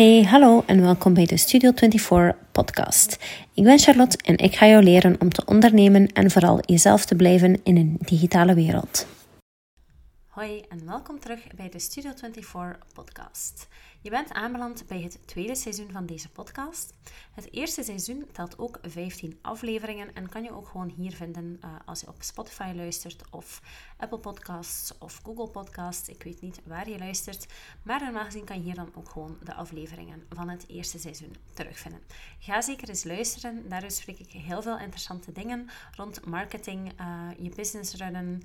Hey, hallo en welkom bij de Studio 24 podcast. Ik ben Charlotte en ik ga jou leren om te ondernemen en vooral jezelf te blijven in een digitale wereld. Hoi en welkom terug bij de Studio 24 podcast. Je bent aanbeland bij het tweede seizoen van deze podcast. Het eerste seizoen telt ook 15 afleveringen en kan je ook gewoon hier vinden uh, als je op Spotify luistert of Apple Podcasts of Google Podcasts. Ik weet niet waar je luistert, maar normaal gezien kan je hier dan ook gewoon de afleveringen van het eerste seizoen terugvinden. Ga zeker eens luisteren, daar spreek ik heel veel interessante dingen rond marketing, uh, je business runnen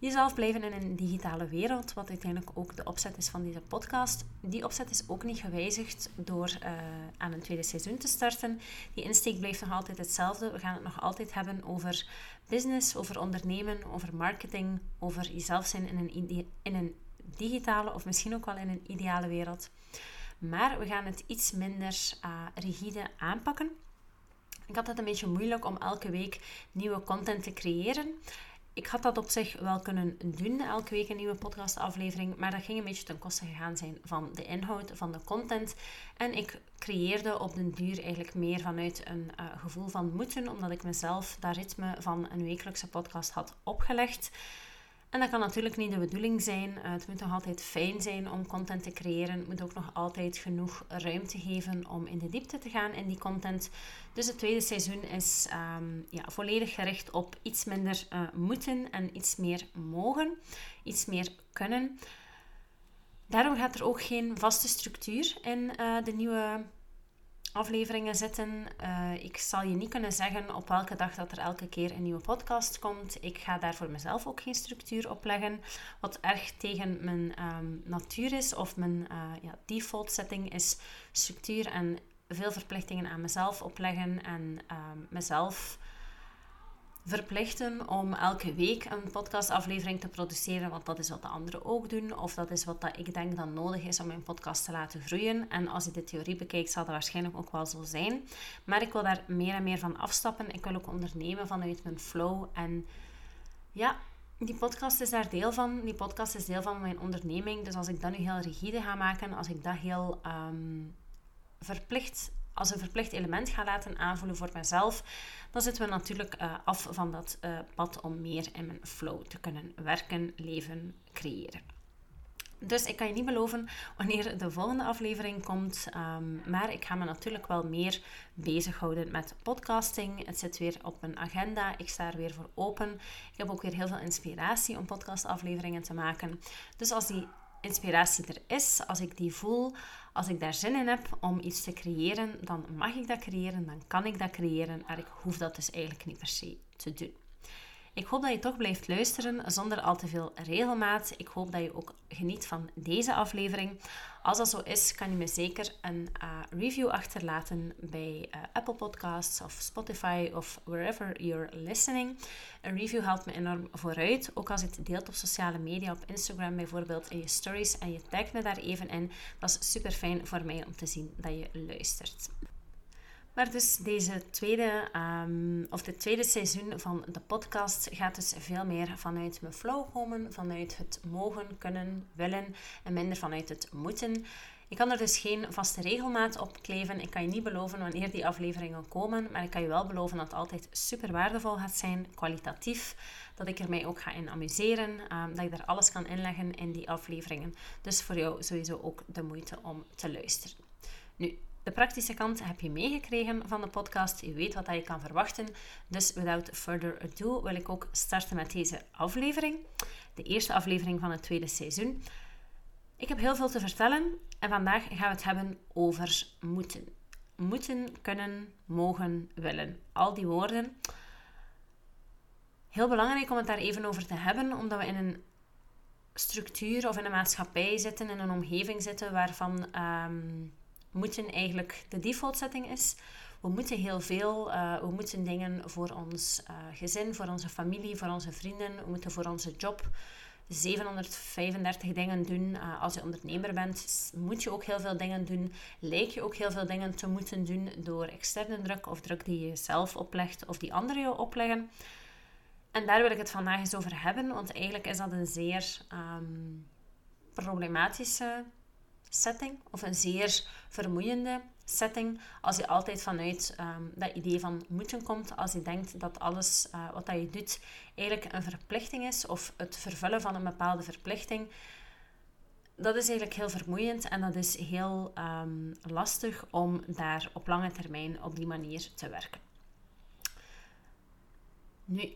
jezelf blijven in een digitale wereld, wat uiteindelijk ook de opzet is van deze podcast. Die opzet is ook niet gewijzigd door uh, aan een tweede seizoen te starten. Die insteek blijft nog altijd hetzelfde. We gaan het nog altijd hebben over business, over ondernemen, over marketing, over jezelf zijn in een, in een digitale of misschien ook wel in een ideale wereld. Maar we gaan het iets minder uh, rigide aanpakken. Ik had het een beetje moeilijk om elke week nieuwe content te creëren ik had dat op zich wel kunnen doen, elke week een nieuwe podcastaflevering, maar dat ging een beetje ten koste gegaan zijn van de inhoud, van de content. En ik creëerde op den duur eigenlijk meer vanuit een uh, gevoel van moeten, omdat ik mezelf dat ritme van een wekelijkse podcast had opgelegd. En dat kan natuurlijk niet de bedoeling zijn. Eh, het moet nog altijd fijn zijn om content te creëren. Het moet ook nog altijd genoeg ruimte geven om in de diepte te gaan in die content. Dus het tweede seizoen is ehm, ja, volledig gericht op iets minder uh, moeten en iets meer mogen, iets meer kunnen. Daarom gaat er ook geen vaste structuur in uh, de nieuwe afleveringen zitten. Uh, ik zal je niet kunnen zeggen op welke dag dat er elke keer een nieuwe podcast komt. Ik ga daar voor mezelf ook geen structuur op leggen. Wat erg tegen mijn um, natuur is, of mijn uh, ja, default setting is structuur en veel verplichtingen aan mezelf opleggen en um, mezelf verplichten om elke week een podcastaflevering te produceren, want dat is wat de anderen ook doen, of dat is wat dat ik denk dat nodig is om mijn podcast te laten groeien. En als je de theorie bekijkt, zal dat waarschijnlijk ook wel zo zijn. Maar ik wil daar meer en meer van afstappen. Ik wil ook ondernemen vanuit mijn flow. En ja, die podcast is daar deel van. Die podcast is deel van mijn onderneming. Dus als ik dat nu heel rigide ga maken, als ik dat heel um, verplicht als een verplicht element ga laten aanvoelen voor mezelf, dan zitten we natuurlijk uh, af van dat uh, pad om meer in mijn flow te kunnen werken, leven, creëren. Dus ik kan je niet beloven wanneer de volgende aflevering komt. Um, maar ik ga me natuurlijk wel meer bezighouden met podcasting. Het zit weer op mijn agenda. Ik sta er weer voor open. Ik heb ook weer heel veel inspiratie om podcastafleveringen te maken. Dus als die inspiratie er is, als ik die voel, als ik daar zin in heb om iets te creëren, dan mag ik dat creëren, dan kan ik dat creëren, maar ik hoef dat dus eigenlijk niet per se te doen. Ik hoop dat je toch blijft luisteren zonder al te veel regelmaat. Ik hoop dat je ook geniet van deze aflevering. Als dat zo is, kan je me zeker een uh, review achterlaten bij uh, Apple Podcasts of Spotify of wherever you're listening. Een review helpt me enorm vooruit. Ook als je het deelt op sociale media, op Instagram bijvoorbeeld, in je stories en je tagt me daar even in. Dat is super fijn voor mij om te zien dat je luistert. Maar dus deze tweede, um, of het tweede seizoen van de podcast gaat dus veel meer vanuit mijn flow komen, vanuit het mogen, kunnen, willen en minder vanuit het moeten. Ik kan er dus geen vaste regelmaat op kleven. Ik kan je niet beloven wanneer die afleveringen komen, maar ik kan je wel beloven dat het altijd super waardevol gaat zijn, kwalitatief. Dat ik er mij ook ga in amuseren, um, dat ik daar alles kan inleggen in die afleveringen. Dus voor jou sowieso ook de moeite om te luisteren. Nu, de praktische kant heb je meegekregen van de podcast. Je weet wat je kan verwachten. Dus without further ado wil ik ook starten met deze aflevering. De eerste aflevering van het tweede seizoen. Ik heb heel veel te vertellen en vandaag gaan we het hebben over moeten. Moeten, kunnen, mogen, willen. Al die woorden. Heel belangrijk om het daar even over te hebben, omdat we in een structuur of in een maatschappij zitten, in een omgeving zitten waarvan um, moeten eigenlijk de default setting is. We moeten heel veel. Uh, we moeten dingen voor ons uh, gezin, voor onze familie, voor onze vrienden. We moeten voor onze job 735 dingen doen. Uh, als je ondernemer bent, moet je ook heel veel dingen doen. Lijkt je ook heel veel dingen te moeten doen door externe druk of druk die je zelf oplegt of die anderen jou opleggen. En daar wil ik het vandaag eens over hebben, want eigenlijk is dat een zeer um, problematische setting of een zeer vermoeiende setting. Als je altijd vanuit ehm, dat idee van moeten komt, als je denkt dat alles uh, wat dat je doet eigenlijk een verplichting is of het vervullen van een bepaalde verplichting, dat is eigenlijk heel vermoeiend en dat is heel um, lastig om daar op lange termijn op die manier te werken. Nu,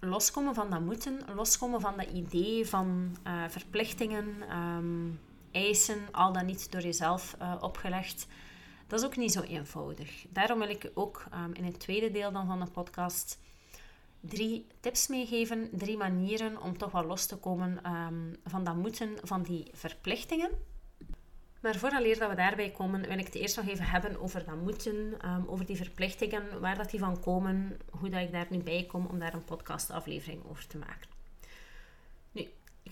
loskomen van dat moeten, loskomen van dat idee van uh, verplichtingen, um, eisen, al dan niet door jezelf uh, opgelegd, dat is ook niet zo eenvoudig. Daarom wil ik ook um, in het tweede deel dan van de podcast drie tips meegeven, drie manieren om toch wel los te komen um, van dat moeten, van die verplichtingen. Maar vooraleer dat we daarbij komen, wil ik het eerst nog even hebben over dat moeten, um, over die verplichtingen, waar dat die van komen, hoe dat ik daar nu bij kom om daar een podcastaflevering over te maken.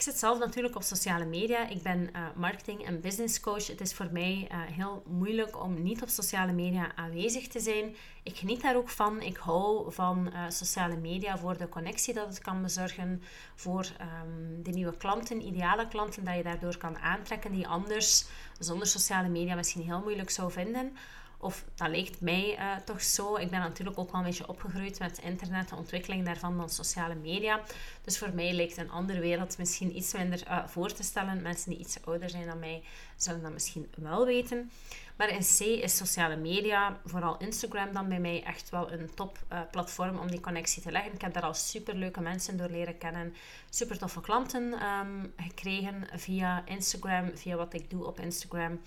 Ik zit zelf natuurlijk op sociale media. Ik ben uh, marketing- en business coach. Het is voor mij uh, heel moeilijk om niet op sociale media aanwezig te zijn. Ik geniet daar ook van. Ik hou van uh, sociale media voor de connectie dat het kan bezorgen. Voor um, de nieuwe klanten, ideale klanten, dat je daardoor kan aantrekken die anders zonder sociale media misschien heel moeilijk zou vinden. Of dat lijkt mij uh, toch zo. Ik ben natuurlijk ook wel een beetje opgegroeid met internet, de ontwikkeling daarvan dan sociale media. Dus voor mij lijkt een andere wereld misschien iets minder uh, voor te stellen. Mensen die iets ouder zijn dan mij zullen dat misschien wel weten. Maar in C is sociale media, vooral Instagram dan bij mij echt wel een top uh, platform om die connectie te leggen. Ik heb daar al super leuke mensen door leren kennen. Super toffe klanten um, gekregen via Instagram, via wat ik doe op Instagram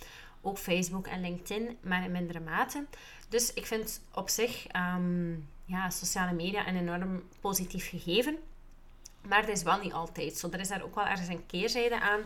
ook Facebook en LinkedIn, maar in mindere mate. Dus ik vind op zich um, ja, sociale media een enorm positief gegeven. Maar dat is wel niet altijd zo. Er is daar ook wel ergens een keerzijde aan.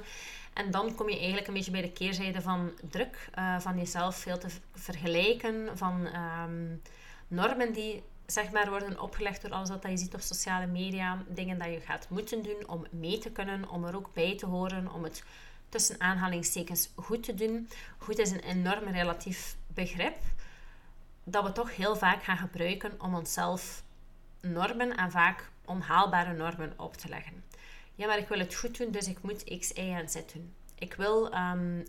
En dan kom je eigenlijk een beetje bij de keerzijde van druk, uh, van jezelf veel te vergelijken, van um, normen die zeg maar, worden opgelegd door alles wat je ziet op sociale media. Dingen dat je gaat moeten doen om mee te kunnen, om er ook bij te horen, om het tussen aanhalingstekens goed te doen. Goed is een enorm relatief begrip dat we toch heel vaak gaan gebruiken om onszelf normen en vaak onhaalbare normen op te leggen. Ja, maar ik wil het goed doen, dus ik moet X, Y en Z doen. Ik wil um,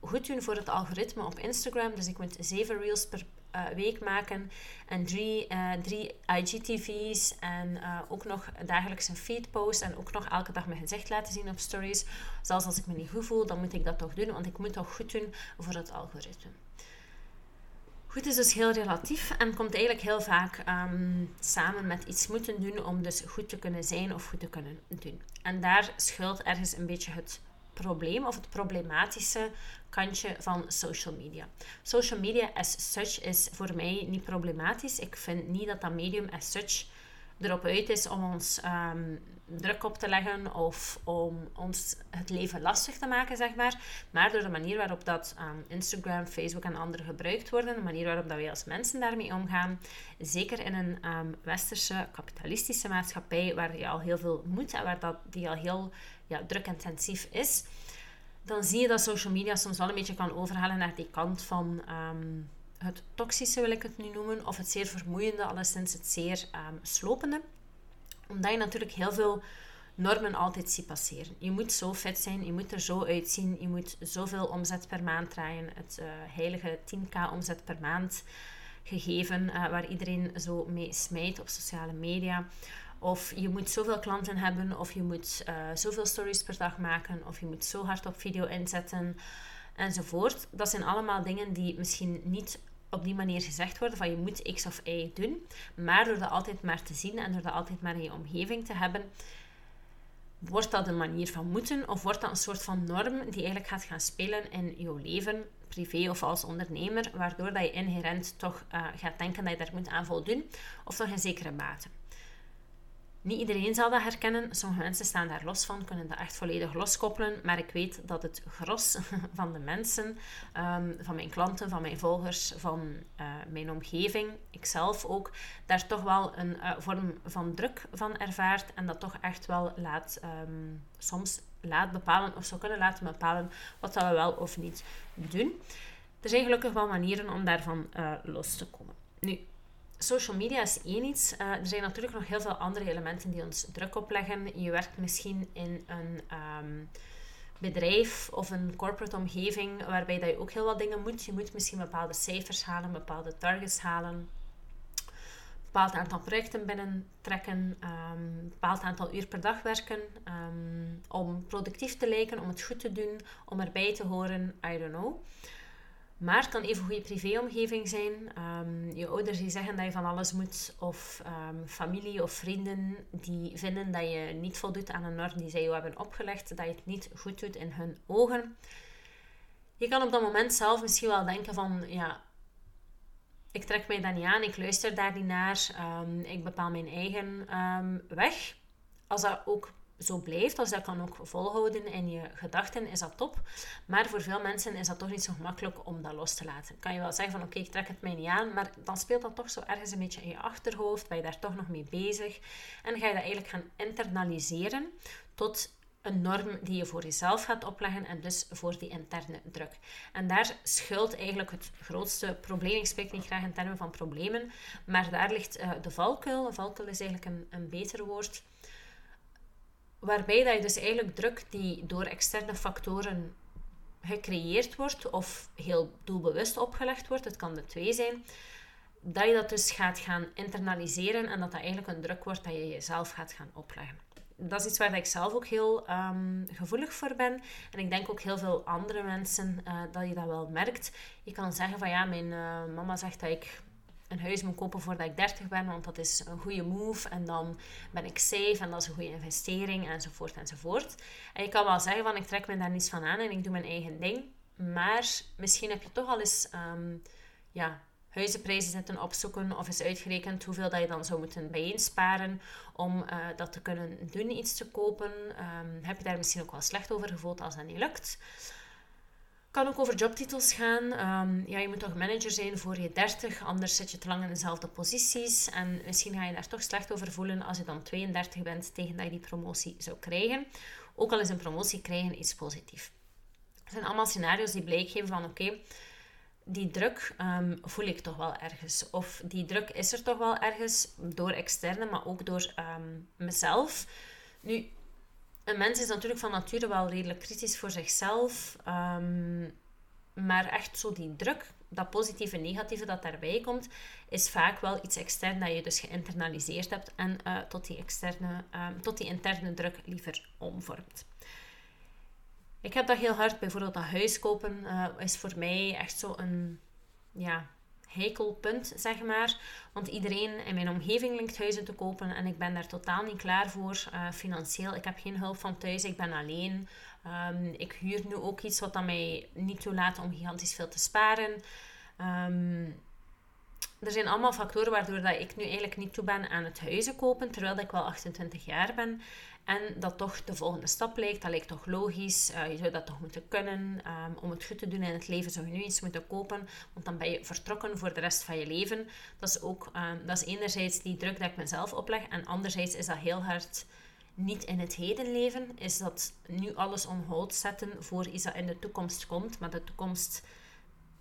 goed doen voor het algoritme op Instagram, dus ik moet zeven reels per uh, week maken. En drie, uh, drie IGTV's. En uh, ook nog dagelijks een feed post. En ook nog elke dag mijn gezicht laten zien op stories. Zelfs als ik me niet goed voel, dan moet ik dat toch doen. Want ik moet toch goed doen voor het algoritme. Goed is dus heel relatief en komt eigenlijk heel vaak um, samen met iets moeten doen om dus goed te kunnen zijn of goed te kunnen doen. En daar schuilt ergens een beetje het probleem of het problematische kantje van social media. Social media as such is voor mij niet problematisch. Ik vind niet dat dat medium as such erop uit is om ons um, druk op te leggen of om ons het leven lastig te maken, zeg maar. Maar door de manier waarop dat um, Instagram, Facebook en andere gebruikt worden, de manier waarop dat wij als mensen daarmee omgaan, zeker in een um, westerse kapitalistische maatschappij waar je al heel veel moet en waar dat, die al heel ja, druk-intensief is, dan zie je dat social media soms wel een beetje kan overhalen naar die kant van um, het toxische, wil ik het nu noemen, of het zeer vermoeiende, alleszins het zeer um, slopende. Omdat je natuurlijk heel veel normen altijd ziet passeren. Je moet zo fit zijn, je moet er zo uitzien, je moet zoveel omzet per maand draaien. Het uh, heilige 10k omzet per maand gegeven, uh, waar iedereen zo mee smijt op sociale media. Of je moet zoveel klanten hebben, of je moet uh, zoveel stories per dag maken, of je moet zo hard op video inzetten, enzovoort. Dat zijn allemaal dingen die misschien niet op die manier gezegd worden van je moet X of Y doen. Maar door dat altijd maar te zien en door dat altijd maar in je omgeving te hebben, wordt dat een manier van moeten of wordt dat een soort van norm die eigenlijk gaat gaan spelen in jouw leven, privé of als ondernemer, waardoor dat je inherent toch uh, gaat denken dat je daar moet aan voldoen of toch in zekere mate. Niet iedereen zal dat herkennen. Sommige mensen staan daar los van, kunnen dat echt volledig loskoppelen. Maar ik weet dat het gros van de mensen, um, van mijn klanten, van mijn volgers, van uh, mijn omgeving, ikzelf ook, daar toch wel een uh, vorm van druk van ervaart. En dat toch echt wel laat, um, soms laat bepalen, of zou kunnen laten bepalen, wat we wel of niet doen. Er zijn gelukkig wel manieren om daarvan uh, los te komen. Nu, social media is één iets. Uh, er zijn natuurlijk nog heel veel andere elementen die ons druk opleggen. Je werkt misschien in een um, bedrijf of een corporate omgeving waarbij dat je ook heel wat dingen moet. Je moet misschien bepaalde cijfers halen, bepaalde targets halen, bepaald aantal projecten binnentrekken, um, een bepaald aantal uur per dag werken ehm, om productief te lijken, om het goed te doen, om erbij te horen, I don't know. Maar het kan even een goede privéomgeving zijn. Um, je ouders die zeggen dat je van alles moet. Of um, familie of vrienden die vinden dat je niet voldoet aan een norm die zij jou hebben opgelegd. Dat je het niet goed doet in hun ogen. Je kan op dat moment zelf misschien wel denken van... Ja, ik trek mij daar niet aan. Ik luister daar niet naar. Um, ik bepaal mijn eigen weg. Als dat ook zo blijft, als dat kan ook volhouden in je gedachten, is dat top. Maar voor veel mensen is dat toch niet zo gemakkelijk om dat los te laten. Kan je wel zeggen van oké, ik trek het mij niet aan, maar dan speelt dat toch zo ergens een beetje in je achterhoofd, ben je daar toch nog mee bezig. En ga je dat eigenlijk gaan internaliseren tot een norm die je voor jezelf gaat opleggen en dus voor die interne druk. En daar schuilt eigenlijk het grootste probleem. Ik spreek niet graag in termen van problemen, maar daar ligt uh, de valkuil. Valkuil is eigenlijk een, een beter woord Waarbij dat je dus eigenlijk druk die door externe factoren gecreëerd wordt of heel doelbewust opgelegd wordt, het kan de twee zijn, dat je dat dus gaat gaan internaliseren en dat dat eigenlijk een druk wordt dat je jezelf gaat gaan opleggen. Dat is iets waar ik zelf ook heel ehm, gevoelig voor ben. En ik denk ook heel veel andere mensen uh, dat je dat wel merkt. Je kan zeggen van ja, mijn uh, mama zegt dat ik een huis moet kopen voordat ik 30 ben, want dat is een goede move en dan ben ik safe en dat is een goede investering enzovoort enzovoort. En je kan wel zeggen van ik trek me daar niets van aan en ik doe mijn eigen ding, maar misschien heb je toch al eens um, ja, huizenprijzen zitten opzoeken of is uitgerekend hoeveel dat je dan zou moeten bijeensparen om uh, dat te kunnen doen, iets te kopen. Um, heb je daar misschien ook wel slecht over gevoeld als dat niet lukt kan ook over jobtitels gaan. Um, ja, je moet toch manager zijn voor je 30, anders zit je te lang in dezelfde posities. En misschien ga je daar toch slecht over voelen als je dan 32 bent tegen dat je die promotie zou krijgen. Ook al is een promotie krijgen iets positiefs. Het zijn allemaal scenario's die blijk geven van oké, die druk um, voel ik toch wel ergens. Of die druk is er toch wel ergens door externe, maar ook door um, mezelf. Nu, een mens is natuurlijk van nature wel redelijk kritisch voor zichzelf. Um, maar echt zo die druk, dat positieve en negatieve dat daarbij komt, is vaak wel iets extern dat je dus geïnternaliseerd hebt en uh, tot, die externe, um, tot die interne druk liever omvormt. Ik heb dat heel hard, bijvoorbeeld dat huis kopen uh, is voor mij echt zo een, ja, heikelpunt, zeg maar. Want iedereen in mijn omgeving linkt huizen te kopen en ik ben daar totaal niet klaar voor uh, financieel. Ik heb geen hulp van thuis, ik ben alleen. Um, ik huur nu ook iets wat mij niet toelaat om gigantisch veel te sparen. Um, er zijn allemaal factoren waardoor dat ik nu eigenlijk niet toe ben aan het huizen kopen, terwijl ik wel 28 jaar ben. En dat toch de volgende stap lijkt. Dat lijkt toch logisch. Uh, je zou dat toch moeten kunnen. Um, om het goed te doen in het leven zou je nu iets moeten kopen. Want dan ben je vertrokken voor de rest van je leven. Dat is ook, um, dat is enerzijds die druk dat ik mezelf opleg. En anderzijds is dat heel hard niet in het heden leven. Is dat nu alles on hold zetten voor iets dat in de toekomst komt. Maar de toekomst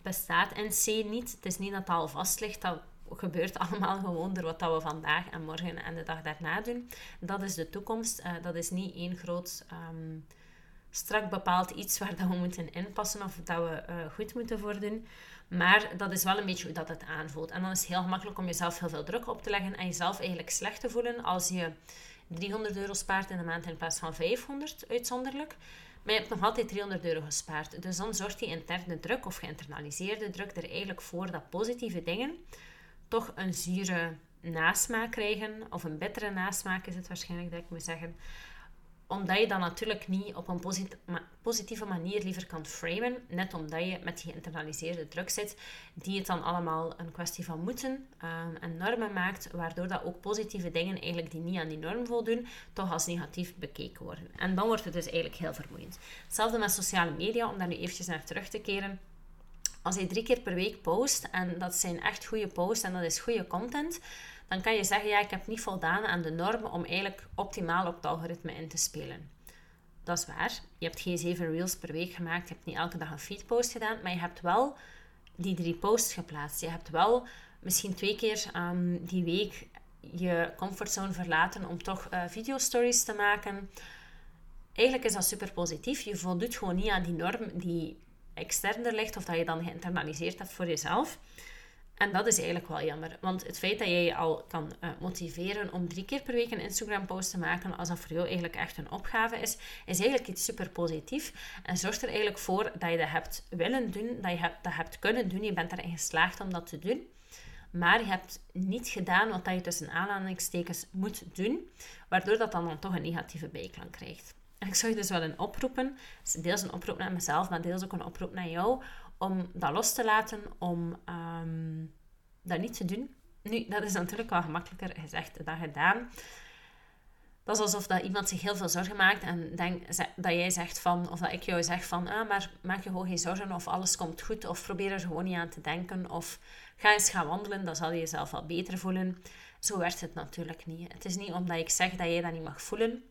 bestaat in C niet. Het is niet dat het al vast ligt. Dat gebeurt allemaal gewoon door wat dat we vandaag en morgen en de dag daarna doen. Dat is de toekomst. Uh, dat is niet één groot um, strak bepaald iets waar dat we moeten inpassen of dat we uh, goed moeten voor doen. Maar dat is wel een beetje hoe dat het aanvoelt. En dan is het heel gemakkelijk om jezelf heel veel druk op te leggen en jezelf eigenlijk slecht te voelen als je 300 euro spaart in de maand in plaats van 500 uitzonderlijk. Maar je hebt nog altijd 300 euro gespaard. Dus dan zorgt die interne druk of geïnternaliseerde druk er eigenlijk voor dat positieve dingen toch een zure nasmaak krijgen. Of een bittere nasmaak is het waarschijnlijk dat ik moet zeggen. Omdat je dan natuurlijk niet op een positieve manier liever kan framen. Net omdat je met die geïnternaliseerde druk zit. Die het dan allemaal een kwestie van moeten um, en normen maakt. Waardoor dat ook positieve dingen eigenlijk die niet aan die norm voldoen. Toch als negatief bekeken worden. En dan wordt het dus eigenlijk heel vermoeiend. Hetzelfde met sociale media. Om daar nu eventjes naar terug te keren als je drie keer per week post en dat zijn echt goede posts en dat is goede content, dan kan je zeggen, ja, ik heb niet voldaan aan de normen om eigenlijk optimaal op het algoritme in te spelen. Dat is waar. Je hebt geen zeven reels per week gemaakt, je hebt niet elke dag een feedpost gedaan, maar je hebt wel die drie posts geplaatst. Je hebt wel misschien twee keer um, die week je comfortzone verlaten om toch uh, video stories te maken eigenlijk is dat super positief. Je voldoet gewoon niet aan die norm die externer ligt of dat je dan geïnternaliseerd hebt voor jezelf. En dat is eigenlijk wel jammer. Want het feit dat jij je al kan uh, motiveren om drie keer per week een Instagram-post te maken, als dat voor jou eigenlijk echt een opgave is, is eigenlijk iets super positief. En zorgt er eigenlijk voor dat je dat hebt willen doen, dat je hebt, dat hebt kunnen doen. Je bent erin geslaagd om dat te doen. Maar je hebt niet gedaan wat je tussen aanhalingstekens moet doen, waardoor dat dan, dan toch een negatieve bijklank krijgt. En ik zou je dus wel een oproepen, deels een oproep naar mezelf, maar deels ook een oproep naar jou, om dat los te laten, om ehm, dat niet te doen. Nu, dat is natuurlijk wel gemakkelijker gezegd dan gedaan. Dat is alsof dat iemand zich heel veel zorgen maakt en denk, dat jij zegt van, of dat ik jou zeg van, ah, maar maak je gewoon geen zorgen of alles komt goed, of probeer er gewoon niet aan te denken, of ga eens gaan wandelen, dan zal je jezelf wel beter voelen. Zo werkt het natuurlijk niet. Het is niet omdat ik zeg dat jij dat niet mag voelen,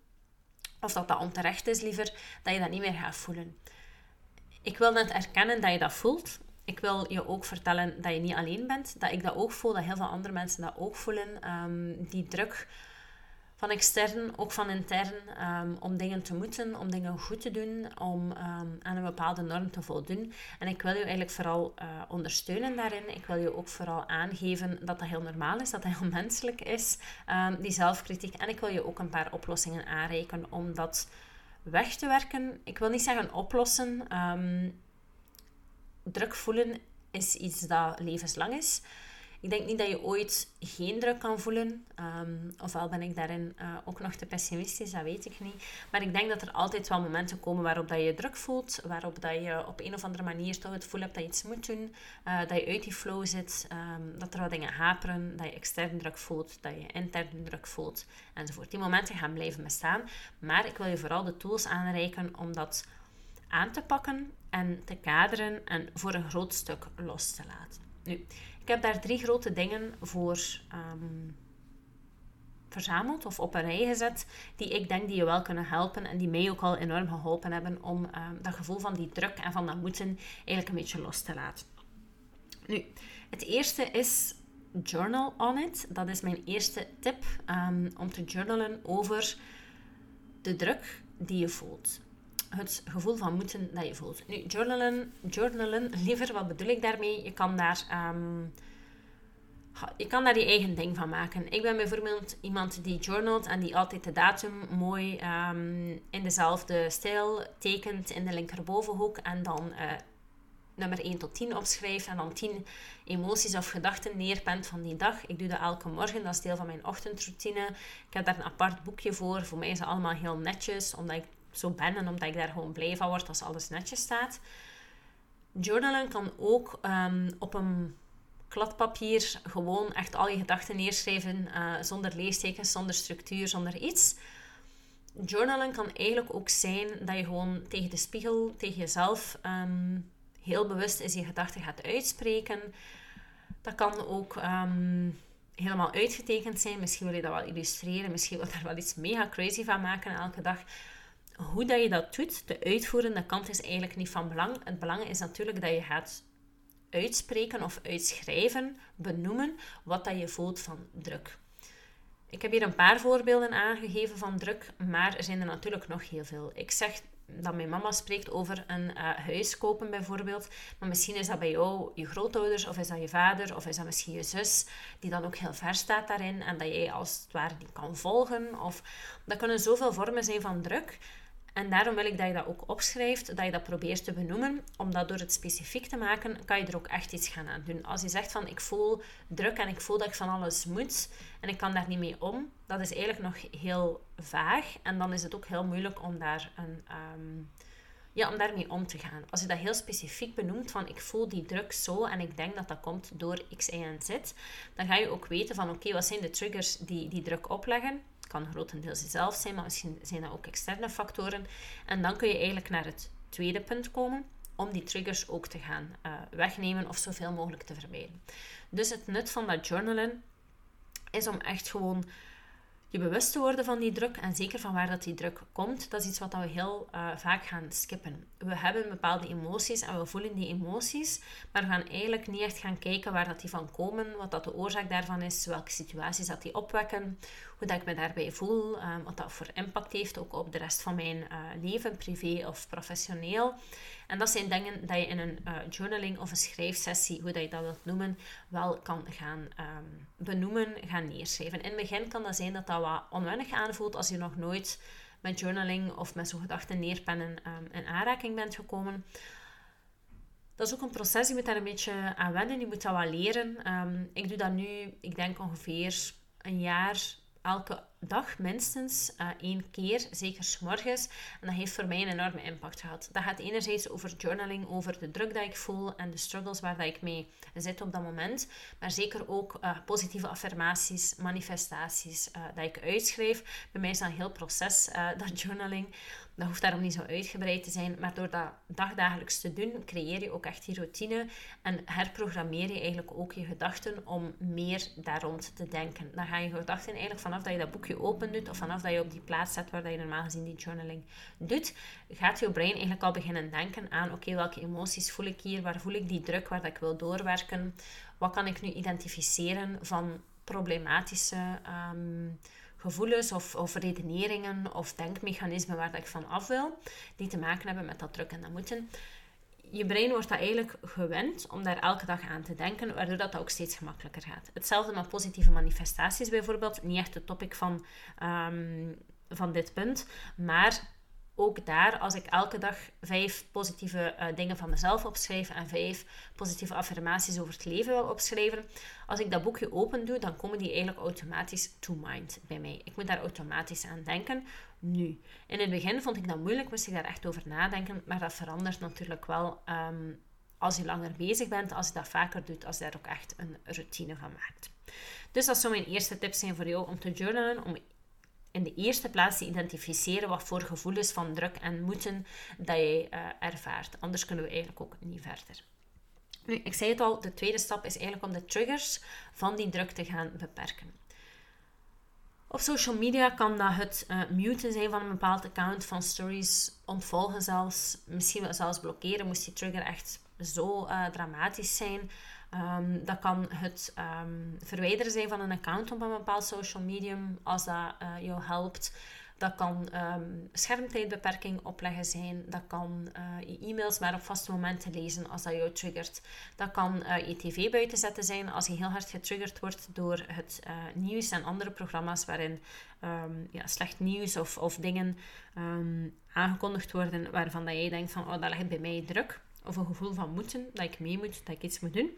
of dat dat onterecht is liever, dat je dat niet meer gaat voelen. Ik wil net erkennen dat je dat voelt. Ik wil je ook vertellen dat je niet alleen bent. Dat ik dat ook voel, dat heel veel andere mensen dat ook voelen. Ehm, die druk van extern, ook van intern, ehm, om dingen te moeten, om dingen goed te doen, om ehm, aan een bepaalde norm te voldoen. En ik wil je eigenlijk vooral uh, ondersteunen daarin. Ik wil je ook vooral aangeven dat dat heel normaal is, dat dat heel menselijk is, die zelfkritiek. En ik wil je ook een paar oplossingen aanreiken om dat weg te werken. Ik wil niet zeggen oplossen. Um, druk voelen is iets dat levenslang is. Ik denk niet dat je ooit geen druk kan voelen. Um, ofwel ben ik daarin uh, ook nog te pessimistisch, dat weet ik niet. Maar ik denk dat er altijd wel momenten komen waarop dat je druk voelt. Waarop dat je op een of andere manier toch het gevoel hebt dat je iets moet doen. Uh, dat je uit die flow zit. Um, dat er wat dingen haperen. Dat je extern druk voelt. Dat je intern druk voelt. Enzovoort. Die momenten gaan blijven bestaan. Maar ik wil je vooral de tools aanreiken om dat aan te pakken en te kaderen en voor een groot stuk los te laten. Nu, ik heb daar drie grote dingen voor ehm, verzameld of op een rij gezet, die ik denk die je wel kunnen helpen en die mij ook al enorm geholpen hebben om ehm, dat gevoel van die druk en van dat moeten eigenlijk een beetje los te laten. Nu, het eerste is journal on it. Dat is mijn eerste tip um, om te journalen over de druk die je voelt het gevoel van moeten dat je voelt. Nu, journalen, journalen liever, wat bedoel ik daarmee? Je kan daar... Ehm, je kan daar eigen ding van maken. Ik ben bijvoorbeeld iemand die journalt en die altijd de datum mooi ehm, in dezelfde stijl tekent in de linkerbovenhoek en dan uh, nummer 1 tot 10 opschrijft en dan 10 emoties of gedachten neerpent van die dag. Ik doe dat elke morgen, dat is deel van mijn ochtendroutine. Ik heb daar een apart boekje voor. Voor mij is het allemaal heel netjes, omdat ik zo ben en omdat ik daar gewoon blij van word als alles netjes staat. Journalen kan ook ehm, op een kladpapier gewoon echt al je gedachten neerschrijven uh, zonder leestekens, zonder structuur, zonder iets. Journalen kan eigenlijk ook zijn dat je gewoon tegen de spiegel, tegen jezelf, um, heel bewust is je gedachten gaat uitspreken. Dat kan ook um, helemaal uitgetekend zijn. Misschien wil je dat wel illustreren. Misschien wil je daar wel iets mega crazy van maken elke dag hoe dat je dat doet, de uitvoerende kant is eigenlijk niet van belang. Het belang is natuurlijk dat je gaat uitspreken of uitschrijven, benoemen wat dat je voelt van druk. Ik heb hier een paar voorbeelden aangegeven van druk, maar er zijn er natuurlijk nog heel veel. Ik zeg dat mijn mama spreekt over een uh, huis kopen bijvoorbeeld. Maar misschien is dat bij jou je grootouders, of is dat je vader, of is dat misschien je zus, die dan ook heel ver staat daarin en dat jij als het ware die kan volgen. Of dat kunnen zoveel vormen zijn van druk. En daarom wil ik dat je dat ook opschrijft, dat je dat probeert te benoemen, omdat door het specifiek te maken, kan je er ook echt iets gaan aan doen. Als je zegt van ik voel druk en ik voel dat ik van alles moet en ik kan daar niet mee om, dat is eigenlijk nog heel vaag. En dan is het ook heel moeilijk om daar een... Um, ja, om daarmee om te gaan. Als je dat heel specifiek benoemt van ik voel die druk zo en ik denk dat dat komt door X, Y en Z, dan ga je ook weten van oké, wat zijn de triggers die die druk opleggen kan grotendeels jezelf zijn, maar misschien zijn dat ook externe factoren. En dan kun je eigenlijk naar het tweede punt komen om die triggers ook te gaan uh, wegnemen of zoveel mogelijk te vermijden. Dus het nut van dat journalen is om echt gewoon je bewust te worden van die druk en zeker van waar dat die druk komt, dat is iets wat we heel uh, vaak gaan skippen. We hebben bepaalde emoties en we voelen die emoties, maar we gaan eigenlijk niet echt gaan kijken waar dat die van komen, wat dat de oorzaak daarvan is, welke situaties dat die opwekken, hoe dat ik me daarbij voel, um, wat dat voor impact heeft ook op de rest van mijn uh, leven, privé of professioneel. En dat zijn dingen dat je in een uh, journaling of een schrijfsessie, hoe dat je dat wilt noemen, wel kan gaan um, benoemen, gaan neerschrijven. In het begin kan dat zijn dat dat wat onwennig aanvoelt als je nog nooit met journaling of met zo'n gedachten neerpennen um, in aanraking bent gekomen. Dat is ook een proces, je moet daar een beetje aan wennen, je moet dat wel leren. Um, ik doe dat nu, ik denk ongeveer een jaar elke dag minstens uh, één keer, zeker morgens. En dat heeft voor mij een enorme impact gehad. Dat gaat enerzijds over journaling, over de druk die ik voel en de struggles waar dat ik mee zit op dat moment. Maar zeker ook uh, positieve affirmaties, manifestaties uh, dat ik uitschrijf. Bij mij is dat een heel proces, dat journaling. Dat hoeft daarom niet zo uitgebreid te zijn, maar door dat dagdagelijks te doen, creëer je ook echt die routine en herprogrammeer je eigenlijk ook je gedachten om meer daar rond te denken. Dan gaan je gedachten eigenlijk vanaf dat je dat boekje open doet of vanaf dat je op die plaats zet waar je normaal gezien die journaling doet, gaat je brein eigenlijk al beginnen denken aan oké, welke emoties voel ik hier, waar voel ik die druk waar dat ik wil doorwerken, wat kan ik nu identificeren van problematische um, gevoelens of, of redeneringen of denkmechanismen waar dat ik van af wil, die te maken hebben met dat druk en dat moeten. Je brein wordt dat eigenlijk gewend om daar elke dag aan te denken, waardoor dat ook steeds gemakkelijker gaat. Hetzelfde met positieve manifestaties bijvoorbeeld. Niet echt het topic van, um, van dit punt, maar ook daar, als ik elke dag vijf positieve uh, dingen van mezelf opschrijf en vijf positieve affirmaties over het leven wil opschrijven, als ik dat boekje open doe, dan komen die eigenlijk automatisch to mind bij mij. Ik moet daar automatisch aan denken. Nu, in het begin vond ik dat moeilijk, moest ik daar echt over nadenken, maar dat verandert natuurlijk wel um, als je langer bezig bent, als je dat vaker doet, als je daar ook echt een routine van maakt. Dus dat zou mijn eerste tip zijn voor jou om te journalen, om in de eerste plaats te identificeren wat voor gevoelens van druk en moeten dat je uh, ervaart. Anders kunnen we eigenlijk ook niet verder. Nu, ik zei het al, de tweede stap is eigenlijk om de triggers van die druk te gaan beperken. Op social media kan dat het uh, muten zijn van een bepaald account, van stories ontvolgen zelfs, misschien zelfs blokkeren, moest die trigger echt zo uh, dramatisch zijn. Um, dat kan het um, verwijderen zijn van een account op een bepaald social medium, als dat uh, jou helpt. Dat kan um, schermtijdbeperking opleggen zijn. Dat kan uh, je e-mails maar op vaste momenten lezen als dat jou triggert. Dat kan uh, je tv buiten zetten zijn als je heel hard getriggerd wordt door het nieuws en andere programma's waarin ja, slecht nieuws of, of dingen aangekondigd worden waarvan dat jij denkt van oh, dat ligt bij mij druk. Of een gevoel van moeten, dat ik mee moet, dat ik iets moet doen.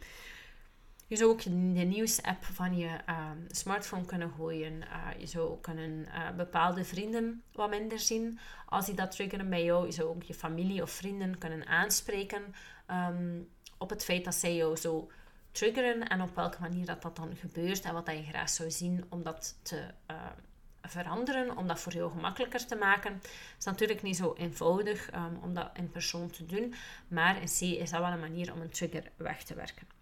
Je zou ook de nieuws-app van je uh, smartphone kunnen gooien. Uh, je zou ook kunnen uh, bepaalde vrienden wat minder zien. Als die dat triggeren bij jou, je zou ook je familie of vrienden kunnen aanspreken um, op het feit dat zij jou zo triggeren en op welke manier dat, dat dan gebeurt en wat dat je graag zou zien om dat te eh, veranderen, om dat voor jou gemakkelijker te maken. Het is natuurlijk niet zo eenvoudig um, om dat in persoon te doen, maar in C is dat wel een manier om een trigger weg te werken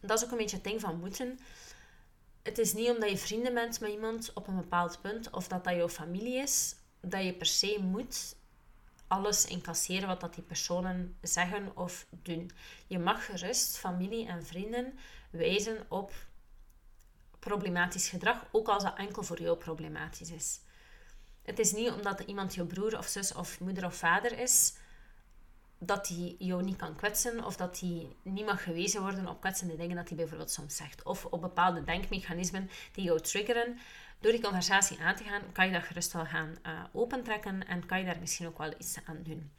dat is ook een beetje het ding van moeten. Het is niet omdat je vrienden bent met iemand op een bepaald punt, of dat dat jouw familie is, dat je per se moet alles incasseren wat dat die personen zeggen of doen. Je mag gerust familie en vrienden wijzen op problematisch gedrag, ook als dat enkel voor jou problematisch is. Het is niet omdat iemand je broer of zus of moeder of vader is, dat hij jou niet kan kwetsen of dat hij niet mag gewezen worden op kwetsende dingen dat hij bijvoorbeeld soms zegt. Of op bepaalde denkmechanismen die jou triggeren. Door die conversatie aan te gaan, kan je dat gerust wel gaan uh, opentrekken en kan je daar misschien ook wel iets aan doen.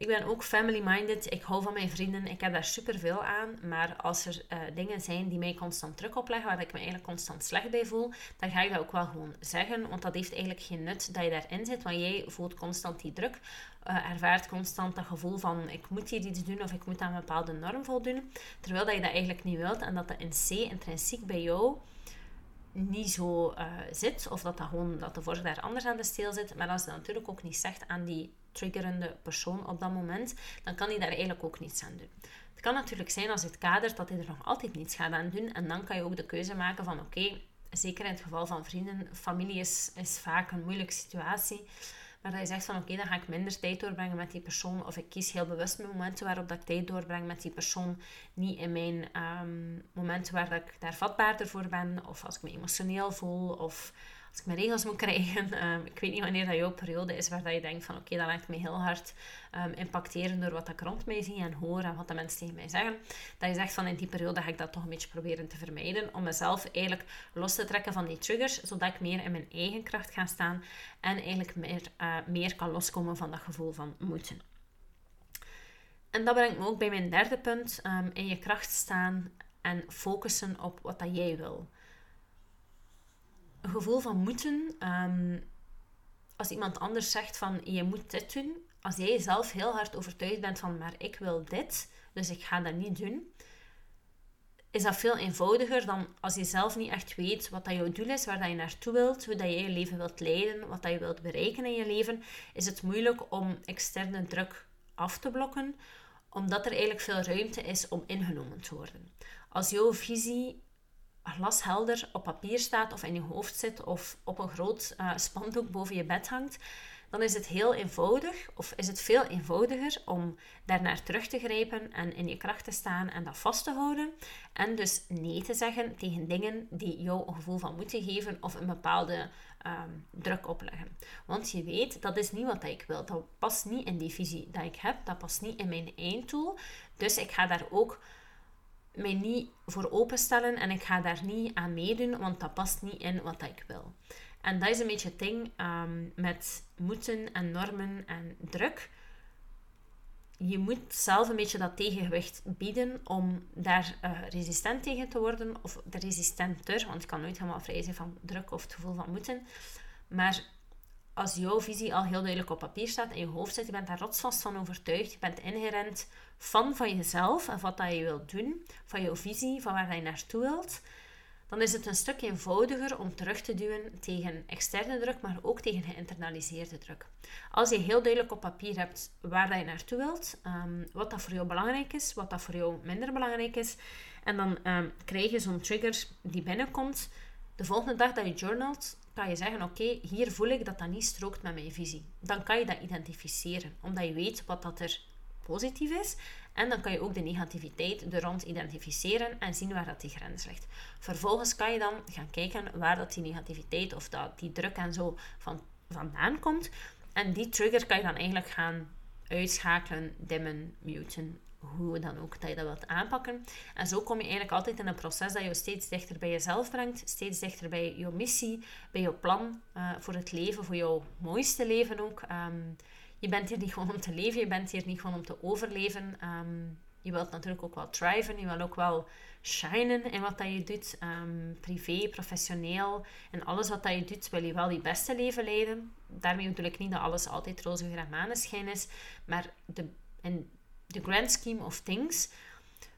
Ik ben ook family-minded. Ik hou van mijn vrienden. Ik heb daar superveel aan. Maar als er uh, dingen zijn die mij constant druk opleggen, waar ik me eigenlijk constant slecht bij voel, dan ga ik dat ook wel gewoon zeggen. Want dat heeft eigenlijk geen nut dat je daarin zit. Want jij voelt constant die druk. Uh, ervaart constant dat gevoel van ik moet hier iets doen of ik moet aan een bepaalde norm voldoen. Terwijl dat je dat eigenlijk niet wilt. En dat dat in C intrinsiek bij jou niet zo uh, zit. Of dat, dat, gewoon, dat de vork daar anders aan de steel zit. Maar als je dat natuurlijk ook niet zegt aan die triggerende persoon op dat moment, dan kan hij daar eigenlijk ook niets aan doen. Het kan natuurlijk zijn als het kadert dat hij er nog altijd niets gaat aan doen. En dan kan je ook de keuze maken van oké, zeker in het geval van vrienden, familie is, vaak een moeilijke situatie. Maar dat je zegt van oké, dan ga ik minder tijd doorbrengen met die persoon. Of ik kies heel bewust mijn momenten waarop dat ik tijd doorbreng met die persoon. Niet in mijn ehm, momenten waar dat ik daar vatbaarder voor ben. Of als ik me emotioneel voel. Of als ik mijn regels moet krijgen. Ehm, ik weet niet wanneer dat jouw periode is waar dat je denkt van oké, dat laat me heel hard um, impacteren door wat ik rond mij zie en hoor en wat de mensen tegen mij zeggen. Dat je zegt van in die periode ga ik dat toch een beetje proberen te vermijden. Om mezelf eigenlijk los te trekken van die triggers, zodat ik meer in mijn eigen kracht ga staan en eigenlijk meer, uh, meer kan loskomen van dat gevoel van moeten. En dat brengt me ook bij mijn derde punt, um, in je kracht staan en focussen op wat dat jij wil een gevoel van moeten. Ehm, als iemand anders zegt van je moet dit doen, als jij zelf heel hard overtuigd bent van maar ik wil dit, dus ik ga dat niet doen, is dat veel eenvoudiger dan als je zelf niet echt weet wat dat jouw doel is, waar dat je naartoe wilt, hoe dat je je leven wilt leiden, wat dat je wilt bereiken in je leven, is het moeilijk om externe druk af te blokken, omdat er eigenlijk veel ruimte is om ingenomen te worden. Als jouw visie glashelder op papier staat of in je hoofd zit of op een groot uh, spandoek boven je bed hangt, dan is het heel eenvoudig, of is het veel eenvoudiger om daarnaar terug te grijpen en in je kracht te staan en dat vast te houden. En dus nee te zeggen tegen dingen die jou een gevoel van moeten geven of een bepaalde ehm, druk opleggen. Want je weet, dat is niet wat ik wil. Dat past niet in die visie dat ik heb. Dat past niet in mijn einddoel. Dus ik ga daar ook mij niet voor openstellen en ik ga daar niet aan meedoen, want dat past niet in wat ik wil. En dat is een beetje het ding ehm, met moeten en normen en druk. Je moet zelf een beetje dat tegengewicht bieden om daar uh, resistent tegen te worden, of de resistenter, want je kan nooit helemaal vrij zijn van druk of het gevoel van moeten. Maar als jouw visie al heel duidelijk op papier staat in je hoofd zit, je bent daar rotsvast van overtuigd, je bent inherent fan van jezelf en wat dat je wilt doen, van jouw visie, van waar je naartoe wilt, dan is het een stuk eenvoudiger om terug te duwen tegen externe druk, maar ook tegen geïnternaliseerde druk. Als je heel duidelijk op papier hebt waar je naartoe wilt, um, wat dat voor jou belangrijk is, wat dat voor jou minder belangrijk is, en dan um, krijg je zo'n trigger die binnenkomt. De volgende dag dat je journalt, kan je zeggen, oké, hier voel ik dat dat niet strookt met mijn visie. Dan kan je dat identificeren, omdat je weet wat dat er positief is. En dan kan je ook de negativiteit er rond identificeren en zien waar dat die grens ligt. Vervolgens kan je dan gaan kijken waar dat die negativiteit of dat die druk en zo van, vandaan komt. En die trigger kan je dan eigenlijk gaan uitschakelen, dimmen, muten, hoe dan ook dat je dat wilt aanpakken. En zo kom je eigenlijk altijd in een proces dat je steeds dichter bij jezelf brengt, steeds dichter bij je missie, bij je plan uh, voor het leven, voor jouw mooiste leven ook. Um, je bent hier niet gewoon om te leven, je bent hier niet gewoon om te overleven. Ehm, je wilt natuurlijk ook wel thriven, je wilt ook wel shinen in wat dat je doet. Um, privé, professioneel, en alles wat dat je doet, wil je wel je beste leven leiden. Daarmee ik niet dat alles altijd roze geur en maneschijn is, maar de, in the grand scheme of things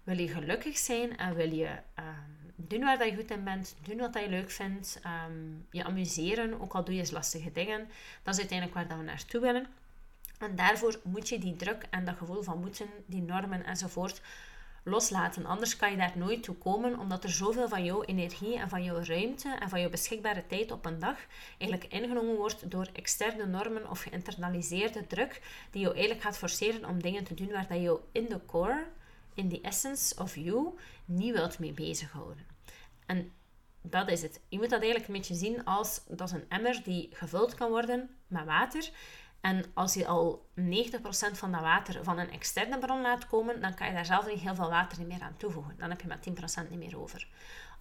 wil je gelukkig zijn en wil je um, doen waar je goed in bent, doen wat dat je leuk vindt, je amuseren, ook al doe je eens lastige dingen. Dat is uiteindelijk waar dat we naartoe willen. En daarvoor moet je die druk en dat gevoel van moeten, die normen enzovoort loslaten. Anders kan je daar nooit toe komen, omdat er zoveel van jouw energie en van jouw ruimte en van jouw beschikbare tijd op een dag eigenlijk ingenomen wordt door externe normen of geïnternaliseerde druk, die jou eigenlijk gaat forceren om dingen te doen waar dat je in de core, in the essence of you, niet wilt mee bezighouden. En dat is het. Je moet dat eigenlijk een beetje zien als dat is een emmer die gevuld kan worden met water. En als je al 90% van dat water van een externe bron laat komen, dan kan je daar zelf niet heel veel water meer aan toevoegen. Dan heb je maar 10% niet meer over.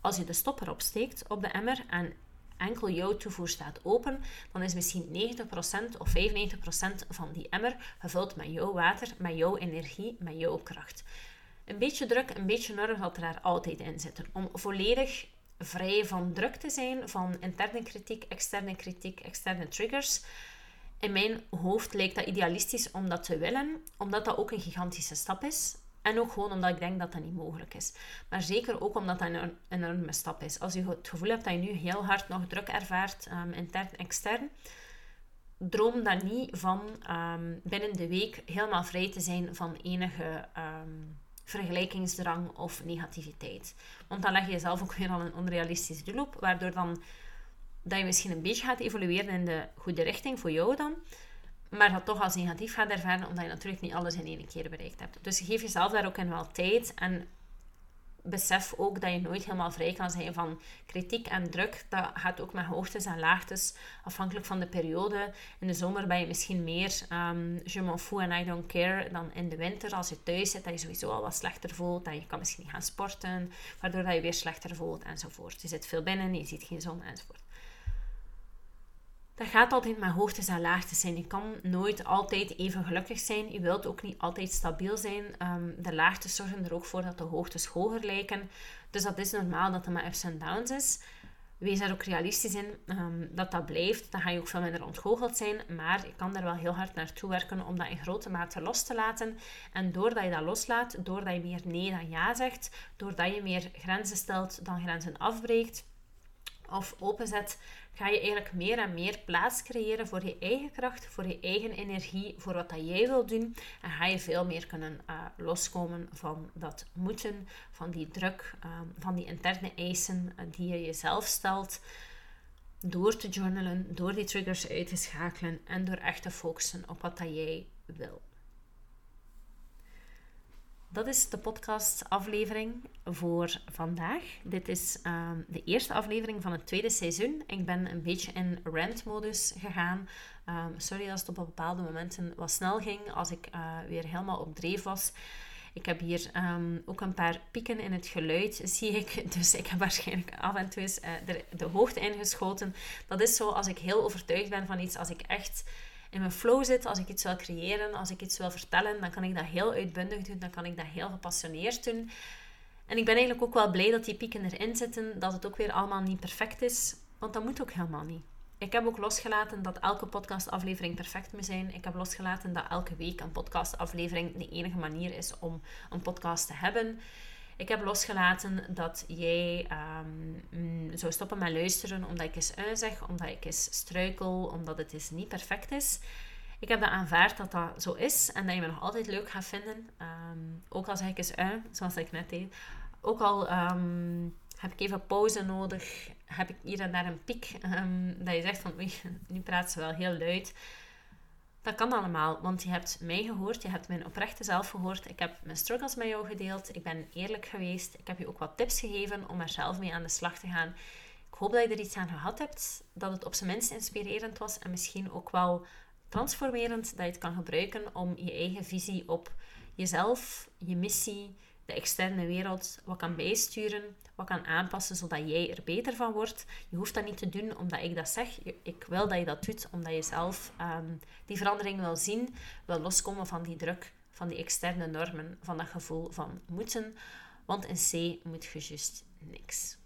Als je de stopper opsteekt op de emmer en enkel jouw toevoer staat open, dan is misschien 90% of 95% van die emmer gevuld met jouw water, met jouw energie, met jouw kracht. Een beetje druk, een beetje norm zal er daar altijd in zitten. Om volledig vrij van druk te zijn, van interne kritiek, externe kritiek, externe triggers, in mijn hoofd lijkt dat idealistisch om dat te willen, omdat dat ook een gigantische stap is. En ook gewoon omdat ik denk dat dat niet mogelijk is. Maar zeker ook omdat dat een enorme stap is. Als je het gevoel hebt dat je nu heel hard nog druk ervaart, um, intern extern, droom dan niet van um, binnen de week helemaal vrij te zijn van enige um, vergelijkingsdrang of negativiteit. Want dan leg je jezelf ook weer al een onrealistisch doel op, waardoor dan dat je misschien een beetje gaat evolueren in de goede richting voor jou dan, maar dat toch als negatief gaat ervaren, omdat je natuurlijk niet alles in één keer bereikt hebt. Dus geef jezelf daar ook in wel tijd en besef ook dat je nooit helemaal vrij kan zijn van kritiek en druk. Dat gaat ook met hoogtes en laagtes, afhankelijk van de periode. In de zomer ben je misschien meer um, je m'en fous en I don't care dan in de winter. Als je thuis zit, dat je sowieso al wat slechter voelt. En je kan misschien niet gaan sporten, waardoor dat je weer slechter voelt enzovoort. Je zit veel binnen, je ziet geen zon enzovoort dat gaat altijd met hoogtes en laagtes zijn. Je kan nooit altijd even gelukkig zijn. Je wilt ook niet altijd stabiel zijn. Ehm, de laagtes zorgen er ook voor dat de hoogtes hoger lijken. Dus dat is normaal dat er met ups en downs is. Wees er ook realistisch in um, dat dat blijft. Dan ga je ook veel minder ontgoocheld zijn. Maar je kan er wel heel hard naartoe werken om dat in grote mate los te laten. En doordat je dat loslaat, doordat je meer nee dan ja zegt, doordat je meer grenzen stelt dan grenzen afbreekt of openzet, ga je eigenlijk meer en meer plaats creëren voor je eigen kracht, voor je eigen energie, voor wat dat jij wil doen. En ga je veel meer kunnen uh, loskomen van dat moeten, van die druk, ehm, van die interne eisen uh, die je jezelf stelt. Door te journalen, door die triggers uit te schakelen en door echt te focussen op wat dat jij wil. Dat is de podcastaflevering voor vandaag. Dit is ehm, de eerste aflevering van het tweede seizoen. Ik ben een beetje in rant-modus gegaan. Ehm, sorry als het op bepaalde momenten wat snel ging, als ik uh, weer helemaal op dreef was. Ik heb hier ehm, ook een paar pieken in het geluid, zie ik. Dus ik heb waarschijnlijk af en toe eens de, de hoogte ingeschoten. Dat is zo als ik heel overtuigd ben van iets, als ik echt in mijn flow zit, als ik iets wil creëren, als ik iets wil vertellen, dan kan ik dat heel uitbundig doen, dan kan ik dat heel gepassioneerd doen. En ik ben eigenlijk ook wel blij dat die pieken erin zitten, dat het ook weer allemaal niet perfect is, want dat moet ook helemaal niet. Ik heb ook losgelaten dat elke podcastaflevering perfect moet zijn. Ik heb losgelaten dat elke week een podcastaflevering de enige manier is om een podcast te hebben. Ik heb losgelaten dat jij um, zou stoppen met luisteren omdat ik eens zeg, omdat ik eens struikel, omdat het eens niet perfect is. Ik heb dat aanvaard dat dat zo is en dat je me nog altijd leuk gaat vinden. Ehm, ook al zeg ik eens uit, zoals ik net deed. Ook al ehm, heb ik even pauze nodig, heb ik hier en daar een piek. dat je zegt van, nu praat ze wel heel luid. Dat kan allemaal, want je hebt mij gehoord, je hebt mijn oprechte zelf gehoord. Ik heb mijn struggles met jou gedeeld. Ik ben eerlijk geweest. Ik heb je ook wat tips gegeven om er zelf mee aan de slag te gaan. Ik hoop dat je er iets aan gehad hebt, dat het op zijn minst inspirerend was en misschien ook wel transformerend, dat je het kan gebruiken om je eigen visie op jezelf, je missie, de externe wereld wat kan bijsturen, wat kan aanpassen zodat jij er beter van wordt. Je hoeft dat niet te doen omdat ik dat zeg. Ik wil dat je dat doet omdat je zelf um, die verandering wil zien, wil loskomen van die druk, van die externe normen, van dat gevoel van moeten. Want in C moet je juist niks.